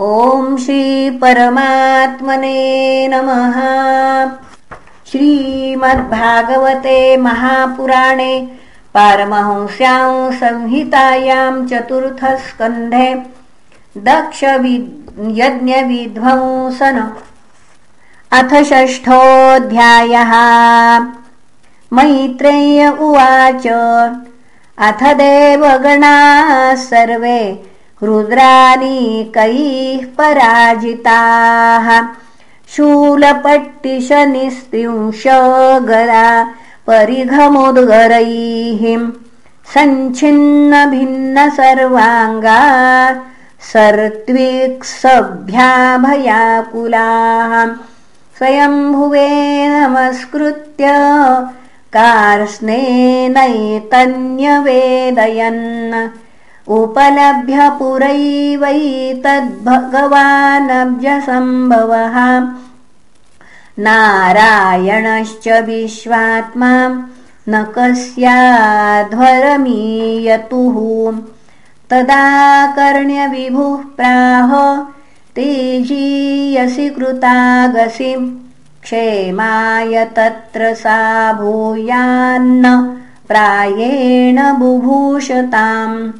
ॐ श्रीपरमात्मने नमः। श्रीमद्भागवते महापुराणे पारमहंस्यां संहितायां चतुर्थस्कन्धे दक्षयज्ञविध्वंसन अथ षष्ठोऽध्यायः। मैत्रेय उवाच। अथ देवगणाः सर्वे रुद्रानीकैः पराजिताः। शूलपट्टिशनिस्त्रिंश गदा परिघमुद्गरैः। सञ्छिन्नभिन्न सर्वाङ्गा सर्त्विक्सभ्याभयाकुलाः। स्वयम्भुवे नमस्कृत्य कार्स्नेनैतन्यवेदयन् उपलभ्य पुरैवैतद्भगवानब्जसम्भवः। नारायणश्च विश्वात्मा न कस्याध्वरमीयतुः। तदा कर्ण्यविभुः प्राह तेजीयसि कृतागसि। क्षेमाय तत्र सा भूयान्न प्रायेण बुभूषताम्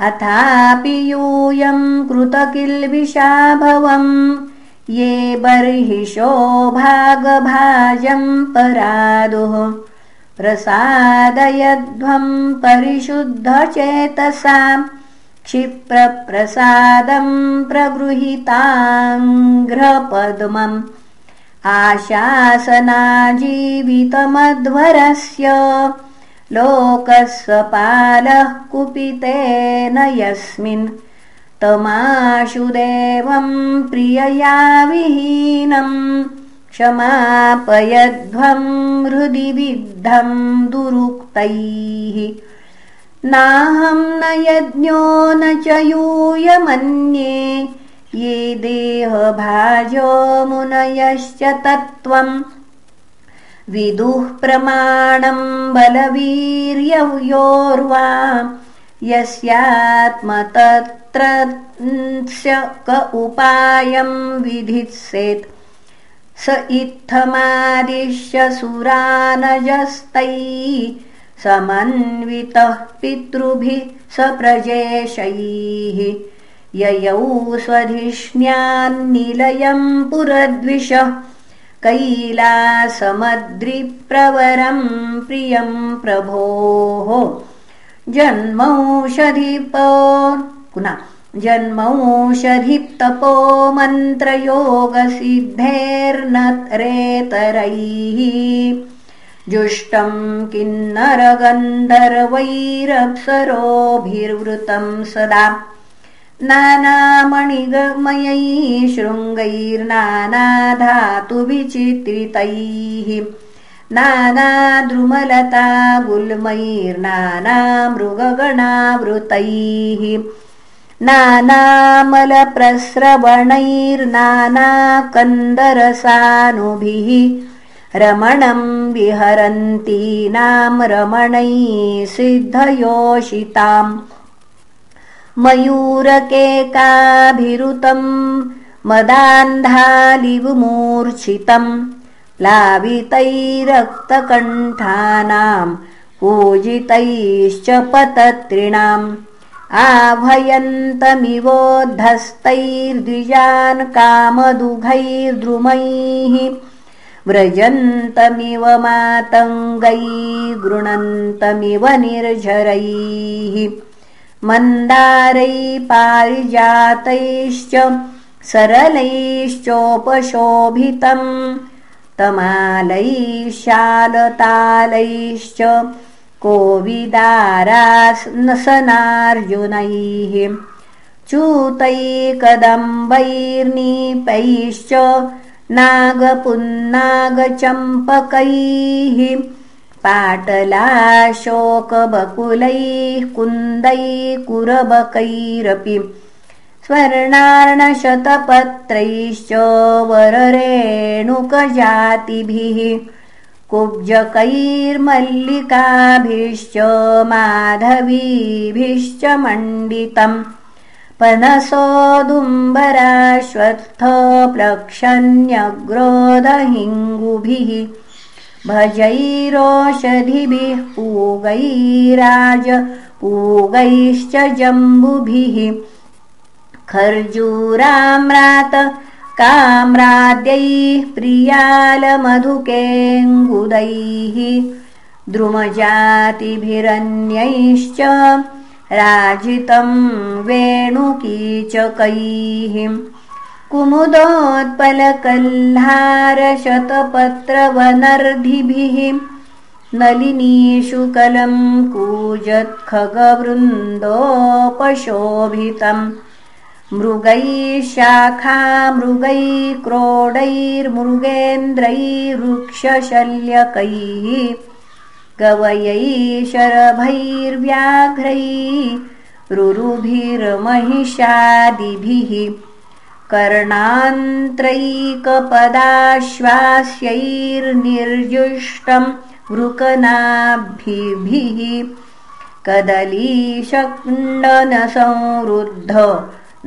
अथापि यूयं कृतकिल्बिषाभवम्। ये बर्हिषो भागभाजं परादुः। प्रसादयध्वं परिशुद्धचेतसां क्षिप्रप्रसादं प्रगृहीताङ्घ्रपद्मम्। आशासनाजीवितमध्वरस्य लोकस्वपालः कुपितेन यस्मिन् तमाशुदेवं प्रियया विहीनम् क्षमापयध्वं हृदि विद्धं दुरुक्तैः। नाहं न यज्ञो न च यूयमन्ये ये देहभाजो मुनयश्च तत्त्वम् विदुः प्रमाणं बलवीर्ययोर्वा यस्यात्मतत्र क उपायं विधित्सेत्। स इत्थमादिश्य सुरानजस्तै समन्वितः पितृभिः स प्रजेशैः। ययौ स्वधिष्ण्यान्निलयं पुरद्विषः कैलासमद्रिप्रवरं प्रियं प्रभोः। जन्मौषधिपो पुनः जन्मौषधिप्तपो मन्त्रयोगसिद्धेर्नरेतरैः। जुष्टं किन्नरगन्धर्वैरप्सरोभिर्वृतं सदा नानामणिगमयैः शृङ्गैर्नानाधातुविचित्रितैः नानाद्रुमलता गुल्मैर्नानामृगगणावृतैः। नानामलप्रस्रवणैर्नानाकन्दरसानुभिः। रमणं विहरन्तीनां रमणैः सिद्धयोषिताम् मयूरकेकाभिरुतं मदान्धालिवमूर्च्छितम् प्लावितैरक्तकण्ठानां पूजितैश्च पतत्रिणाम् आभयन्तमिवोद्धस्तैर्द्विजान् कामदुघैर्द्रुमैः व्रजन्तमिव मातङ्गैः गृणन्तमिव निर्झरैः मन्दारैः पारिजातैश्च सरलैश्चोपशोभितम् तमालैः शालतालैश्च कोविदारासनार्जुनैः चूतैकदम्बैर्नीपैश्च नागपुन्नागचम्पकैः पाटलाशोकबकुलैः कुरबकैरपि स्वर्णार्णशतपत्रैश्च वररेणुकजातिभिः कुब्जकैर्मल्लिकाभिश्च माधवीभिश्च मण्डितम् पनसोदुम्बराश्वत्थप्लक्षन्यग्रोदहिङ्गुभिः भजैरोषधिभिः पूगैराज पूगैश्च जम्बुभिः। खर्जूराम्रात काम्राद्यैः प्रियालमधुकेऽङ्गुदैः द्रुमजातिभिरन्यैश्च राजितं वेणुकीचकैः कुमुदोत्पलकल्हारशतपत्रवनर्धिभिः नलिनीषु कलं कूजत्खगवृन्दोपशोभितम् मृगैः शाखा मृगैः क्रोडैर्मृगेन्द्रैर्वृक्षशल्यकैः गवयै शरभैर्व्याघ्रैः रुरुभिर्महिषादिभिः कर्णान्त्रैकपदाश्वास्यैर्निर्जुष्टं वृकनाभिभिः कदलीशण्डनसंरुद्ध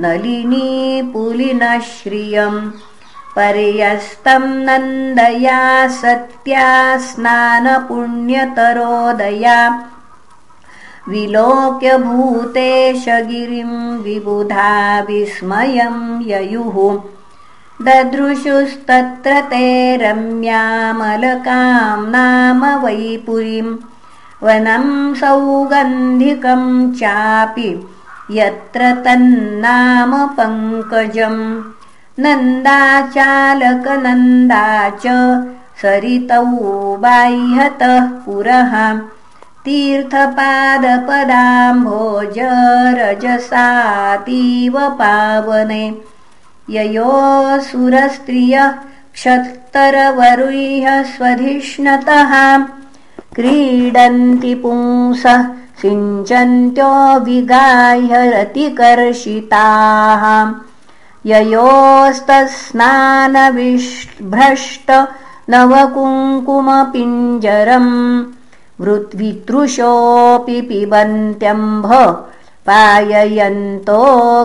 नलिनीपुलिनश्रियम् पर्यस्तं नन्दया सत्या स्नानपुण्यतरोदया विलोक्य भूतेशगिरिं विबुधा विस्मयं ययुः। ददृशुस्तत्र ते रम्यामलकां नाम वैपुरीं। वनं सौगन्धिकं चापि यत्र तन्नाम पङ्कजम् नन्दाचालकनन्दा च सरितौ बाह्यतः पुरः तीर्थपादपदाम्भोजरजसातीव पावने। ययोऽसुरस्त्रियः क्षत्तरवरुह्य स्वधिष्णतः। क्रीडन्ति पुंसः सिञ्चन्त्यो विगाह्यरतिकर्षिताः। ययोस्तस्नानविभ्रष्ट नवकुङ्कुमपिञ्जरम् वृद्वितृशोऽपि पिबन्त्यम्भ पाययन्तो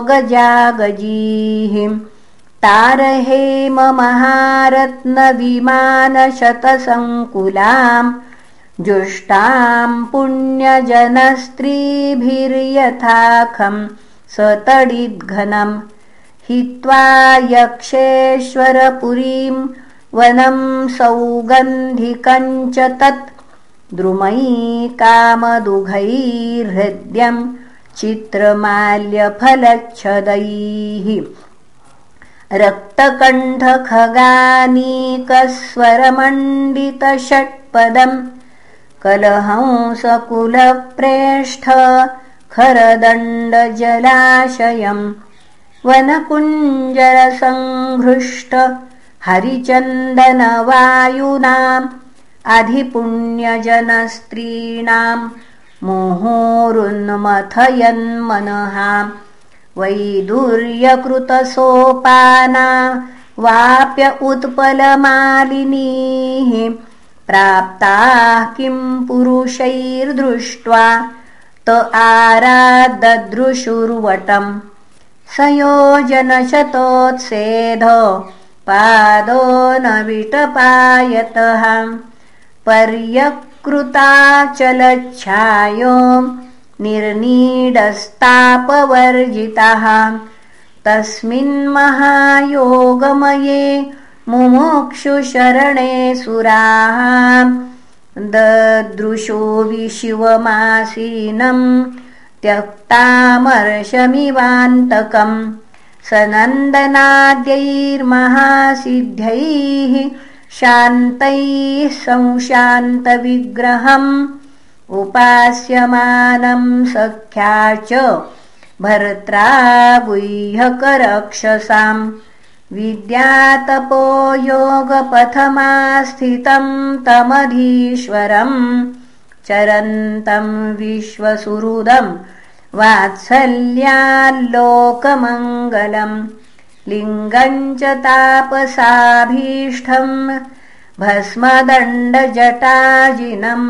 गजागजीः। तारहेममहारत्नविमानशतसङ्कुलाम् जुष्टाम् पुण्यजनस्त्रीभिर्यथाखम् सतडिद्घनम् हित्वा यक्षेश्वरपुरीं वनं सौगन्धिकञ्च तत् द्रुमैकामदुघैर्हृद्यं चित्रमाल्यफलच्छदैः। रक्तकण्ठखगानीकस्वरमण्डितषट्पदम् कलहंसकुलप्रेष्ठ खरदण्डजलाशयम् वनकुञ्जरसङ्घृष्ट हरिचन्दनवायुनाम् अधिपुण्यजनस्त्रीणां वैदुर्यकृतसोपाना वाप्य उत्पलमालिनीः प्राप्ताः किं पुरुषैर्दृष्ट्वा त आराददृशुर्वटम् स योजनशतोत्सेध पादो न विटपायतः पर्यकृताचलच्छायो निर्नीडस्तापवर्जितः। तस्मिन्महायोगमये मुमुक्षुशरणे सुराः। ददृशो विशिवमासीनम् त्यक्तामर्शमिवान्तकम् सनन्दनाद्यैर्महासिद्ध्यैः शान्तैः संशान्तविग्रहम् उपास्यमानम् सख्या च भर्त्रा गुह्यकरक्षसाम् विद्यातपो योगपथमास्थितम् तमधीश्वरम् चरन्तम् विश्वसुहृदम् वात्सल्याल्लोकमङ्गलम् लिङ्गम् च तापसाभीष्टम् भस्मदण्डजटाजिनम्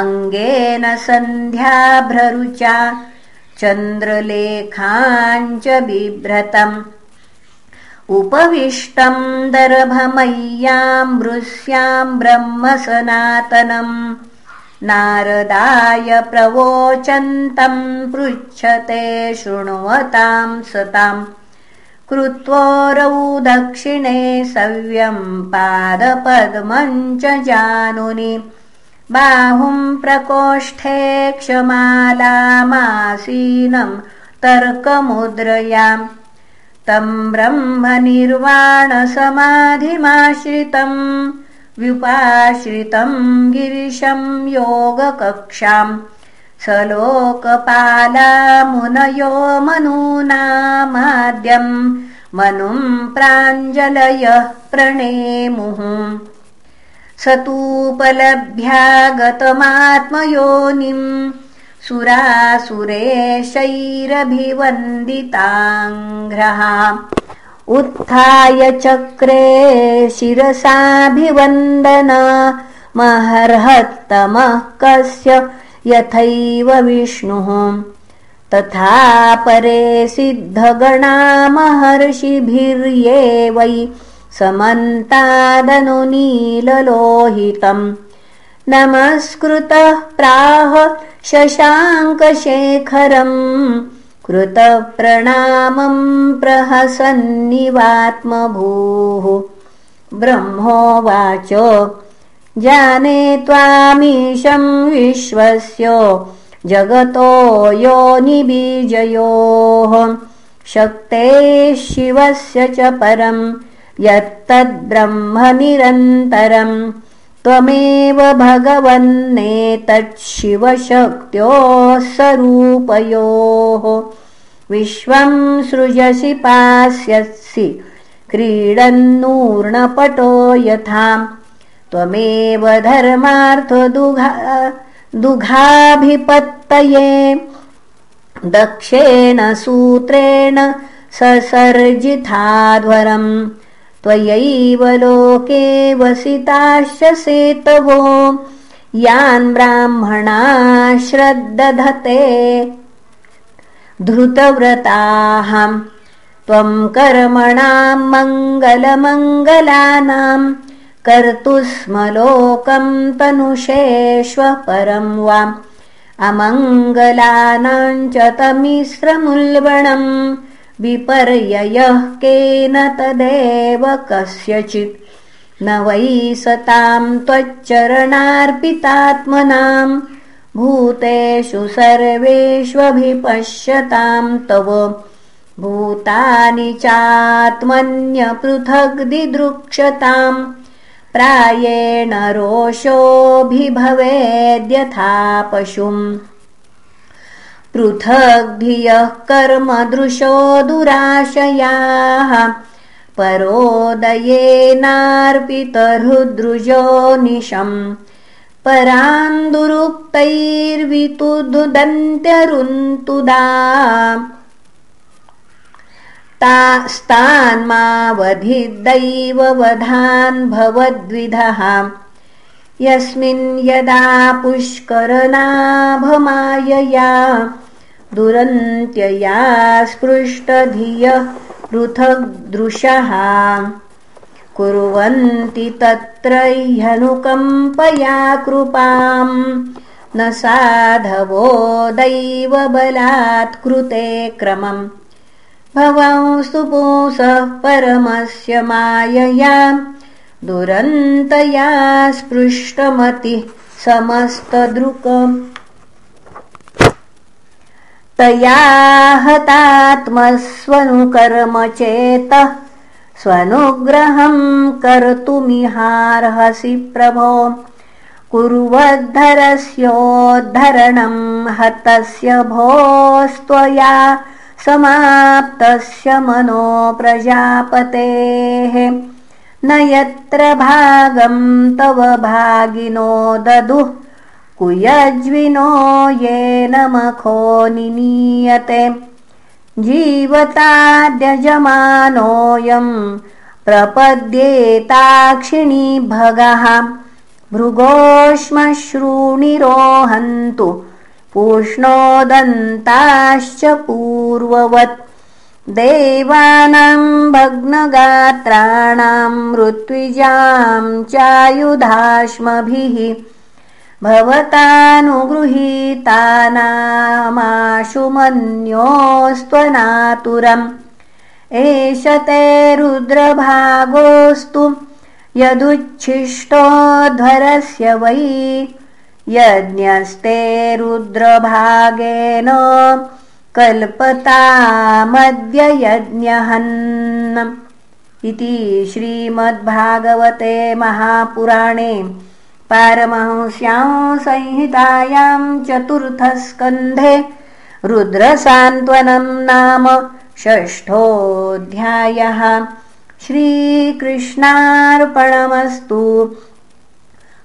अङ्गेन सन्ध्याभ्ररुचा चन्द्रलेखाञ्च बिभ्रतम् उपविष्टम् दर्भमय्याम् वृस्याम् ब्रह्म सनातनम् नारदाय प्रवोचन्तम् पृच्छते शृण्वताम् सताम् कृत्वोरौ दक्षिणे सव्यम् पादपद्मम् च जानुनि बाहुम् प्रकोष्ठे क्षमालामासीनम् तर्कमुद्रयाम्। तम् ब्रह्मनिर्वाणसमाधिमाश्रितम् व्युपाश्रितम् गिरिशम् योगकक्षाम् स लोकपालामुनयो मनूनामाद्यम् मनुम् प्राञ्जलयः प्रणेमुः। स तूपलभ्यागतमात्मयोनिम् सुरासुरेशैरभिवन्दिताङ्घ्रः। उत्थाय चक्रे शिरसाभिवन्दन महर्हत्तमः कस्य यथैव विष्णुः। तथा परे सिद्धगणा महर्षिभिर्ये वै समन्तादनुनीललोहितम्। नमस्कृतः प्राह शशाङ्कशेखरम्। कृतप्रणामम् प्रहसन्निवात्मभूः। ब्रह्मोवाच जाने त्वामीशम् विश्वस्य जगतो योनिबीजयोः। शक्ते शिवस्य च परम् यत्तद्ब्रह्मनिरन्तरम् त्वमेव भगवन्नेतच्छिवशक्त्योः स्वरूपयोः। विश्वम् सृजसि पास्यसि क्रीडन्नूर्णपटो यथा त्वमेव धर्मार्थदुघा दुघाभिपत्तये। दक्षेण सूत्रेण ससर्जिताध्वरम्। त्वयैव लोके वसिताश्च सेतवो यान् ब्राह्मणा श्रद्दधते। धृतव्रताः त्वम् कर्मणाम् मङ्गलमङ्गलानाम् कर्तु स्म लोकम् तनुषेष्व परम् वाम्। अमङ्गलानाम् च तमिश्रमुल्बणम्। विपर्ययः केन तदेव कस्यचित्। न वै सताम् त्वच्चरणार्पितात्मनाम्। भूतेषु सर्वेष्वभिपश्यताम् तव। भूतानि चात्मन्यपृथग्दिदृक्षताम् प्रायेण रोषोऽभिभवेद्यथा पशुम् पृथग्धियः कर्मदृशो दुराशयाः। परोदयेनार्पितहृद्रुजो निशम्। परान्दुरुक्तैर्वितुदन्त्यरुन्तुदा स्तान्मावधिदैववधान् भवद्विधः। यस्मिन् यदा पुष्करनाभमायया दुरन्त्यया स्पृष्टधियः पृथग्दृशः। कुर्वन्ति तत्र ह्यनुकम्पया कृपाम् न साधवो दैवबलात्कृते क्रमम् भवंस्तु पुंसः परमस्य मायया। दुरन्तया स्पृष्टमतिः समस्तदृकम्। तया हतात्मस्वनुकर्म चेतः स्वनुग्रहम् कर्तुमिहार्हसि प्रभो। कुर्वद्धरस्योद्धरणम् हतस्य भोस्त्वया समाप्तस्य मनो प्रजापतेः। न यत्र भागम् तव भागिनो ददुः कुयज्विनो येन मखो निनीयते। जीवताद्यजमानोऽयम् प्रपद्येताक्षिणी भगः भृगोश्मश्रूणिरोहन्तु पूष्णोदन्ताश्च पूर्ववत्। देवानां भग्नगात्राणां ऋत्विजां चायुधाश्मभिः भवतानुगृहीतानामाशु मन्योस्त्वनातुरम्। एष ते रुद्रभागोऽस्तु यदुच्छिष्टोध्वरस्य वै यज्ञस्ते रुद्रभागेन कल्पतामद्य यज्ञहन् इति श्रीमद्भागवते महापुराणे पारमहंस्यां संहितायां चतुर्थस्कन्धे रुद्रसान्त्वनं नाम षष्ठोऽध्यायः। श्रीकृष्णार्पणमस्तु